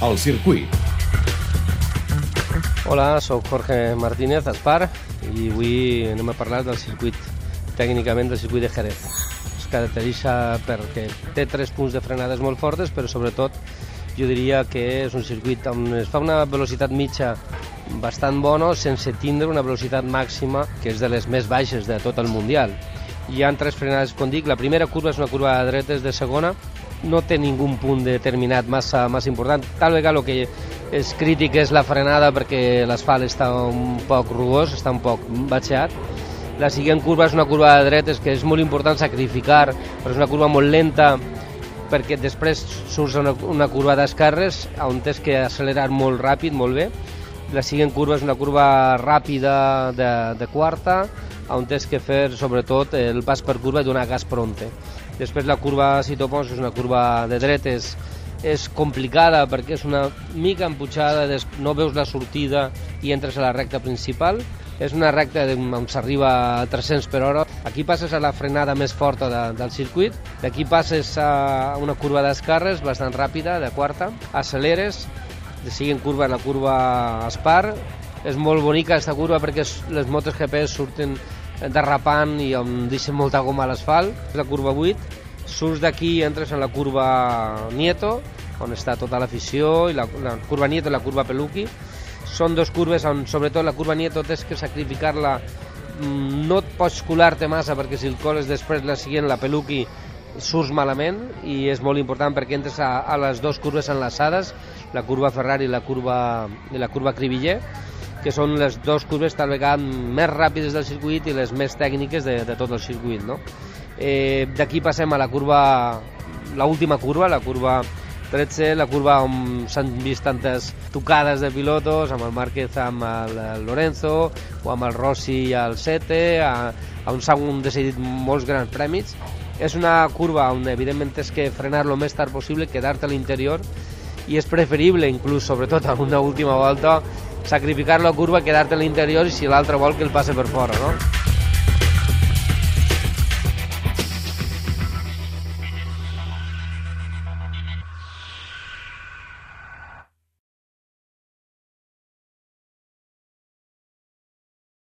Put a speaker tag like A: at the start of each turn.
A: al circuit.
B: Hola, sóc Jorge Martínez, Aspar, i avui anem a parlar del circuit, tècnicament del circuit de Jerez. Es caracteritza perquè té tres punts de frenades molt fortes, però sobretot jo diria que és un circuit on es fa una velocitat mitja bastant bona sense tindre una velocitat màxima que és de les més baixes de tot el Mundial. Hi ha tres frenades, com dic, la primera curva és una curva de dretes de segona, no té ningú punt determinat massa, massa important. Tal vegada el que és crític és la frenada perquè l'asfalt està un poc rugós, està un poc batxeat. La següent curva és una curva de dretes que és molt important sacrificar, però és una curva molt lenta perquè després surts una, una curva d'esquerres on tens que accelerar molt ràpid, molt bé. La següent curva és una curva ràpida de, de quarta, on tens que fer sobretot el pas per curva i donar gas pronte. Després la curva, si t'ho és una curva de dretes, és complicada perquè és una mica empujada, no veus la sortida i entres a la recta principal. És una recta on s'arriba a 300 per hora. Aquí passes a la frenada més forta de, del circuit. D'aquí passes a una curva d'escarres bastant ràpida, de quarta. Acceleres, següent curva la curva Spar. És molt bonica aquesta curva perquè les motos GP surten derrapant i on deixen molta goma a l'asfalt. La curva 8 surts d'aquí i entres en la curva Nieto, on està tota l'afició, i la, la curva Nieto i la curva Peluqui. Són dos curves on, sobretot, la curva Nieto tens que sacrificar-la, mm, no et pots colar-te massa perquè si el coles després la següent, la Peluqui, surts malament i és molt important perquè entres a, a les dues curves enlaçades, la curva Ferrari i la curva, i la curva Cribiller, que són les dues curves tal vegada més ràpides del circuit i les més tècniques de, de tot el circuit. No? Eh, D'aquí passem a la curva, la última curva, la curva 13, la curva on s'han vist tantes tocades de pilotos, amb el Márquez, amb el, Lorenzo, o amb el Rossi i el Sete, a, on s'han decidit molts grans premis. És una curva on evidentment tens que frenar lo més tard possible, quedar-te a l'interior, i és preferible, inclús, sobretot en una última volta, sacrificar la curva, quedar-te a l'interior i si l'altre vol que el passe per fora, no?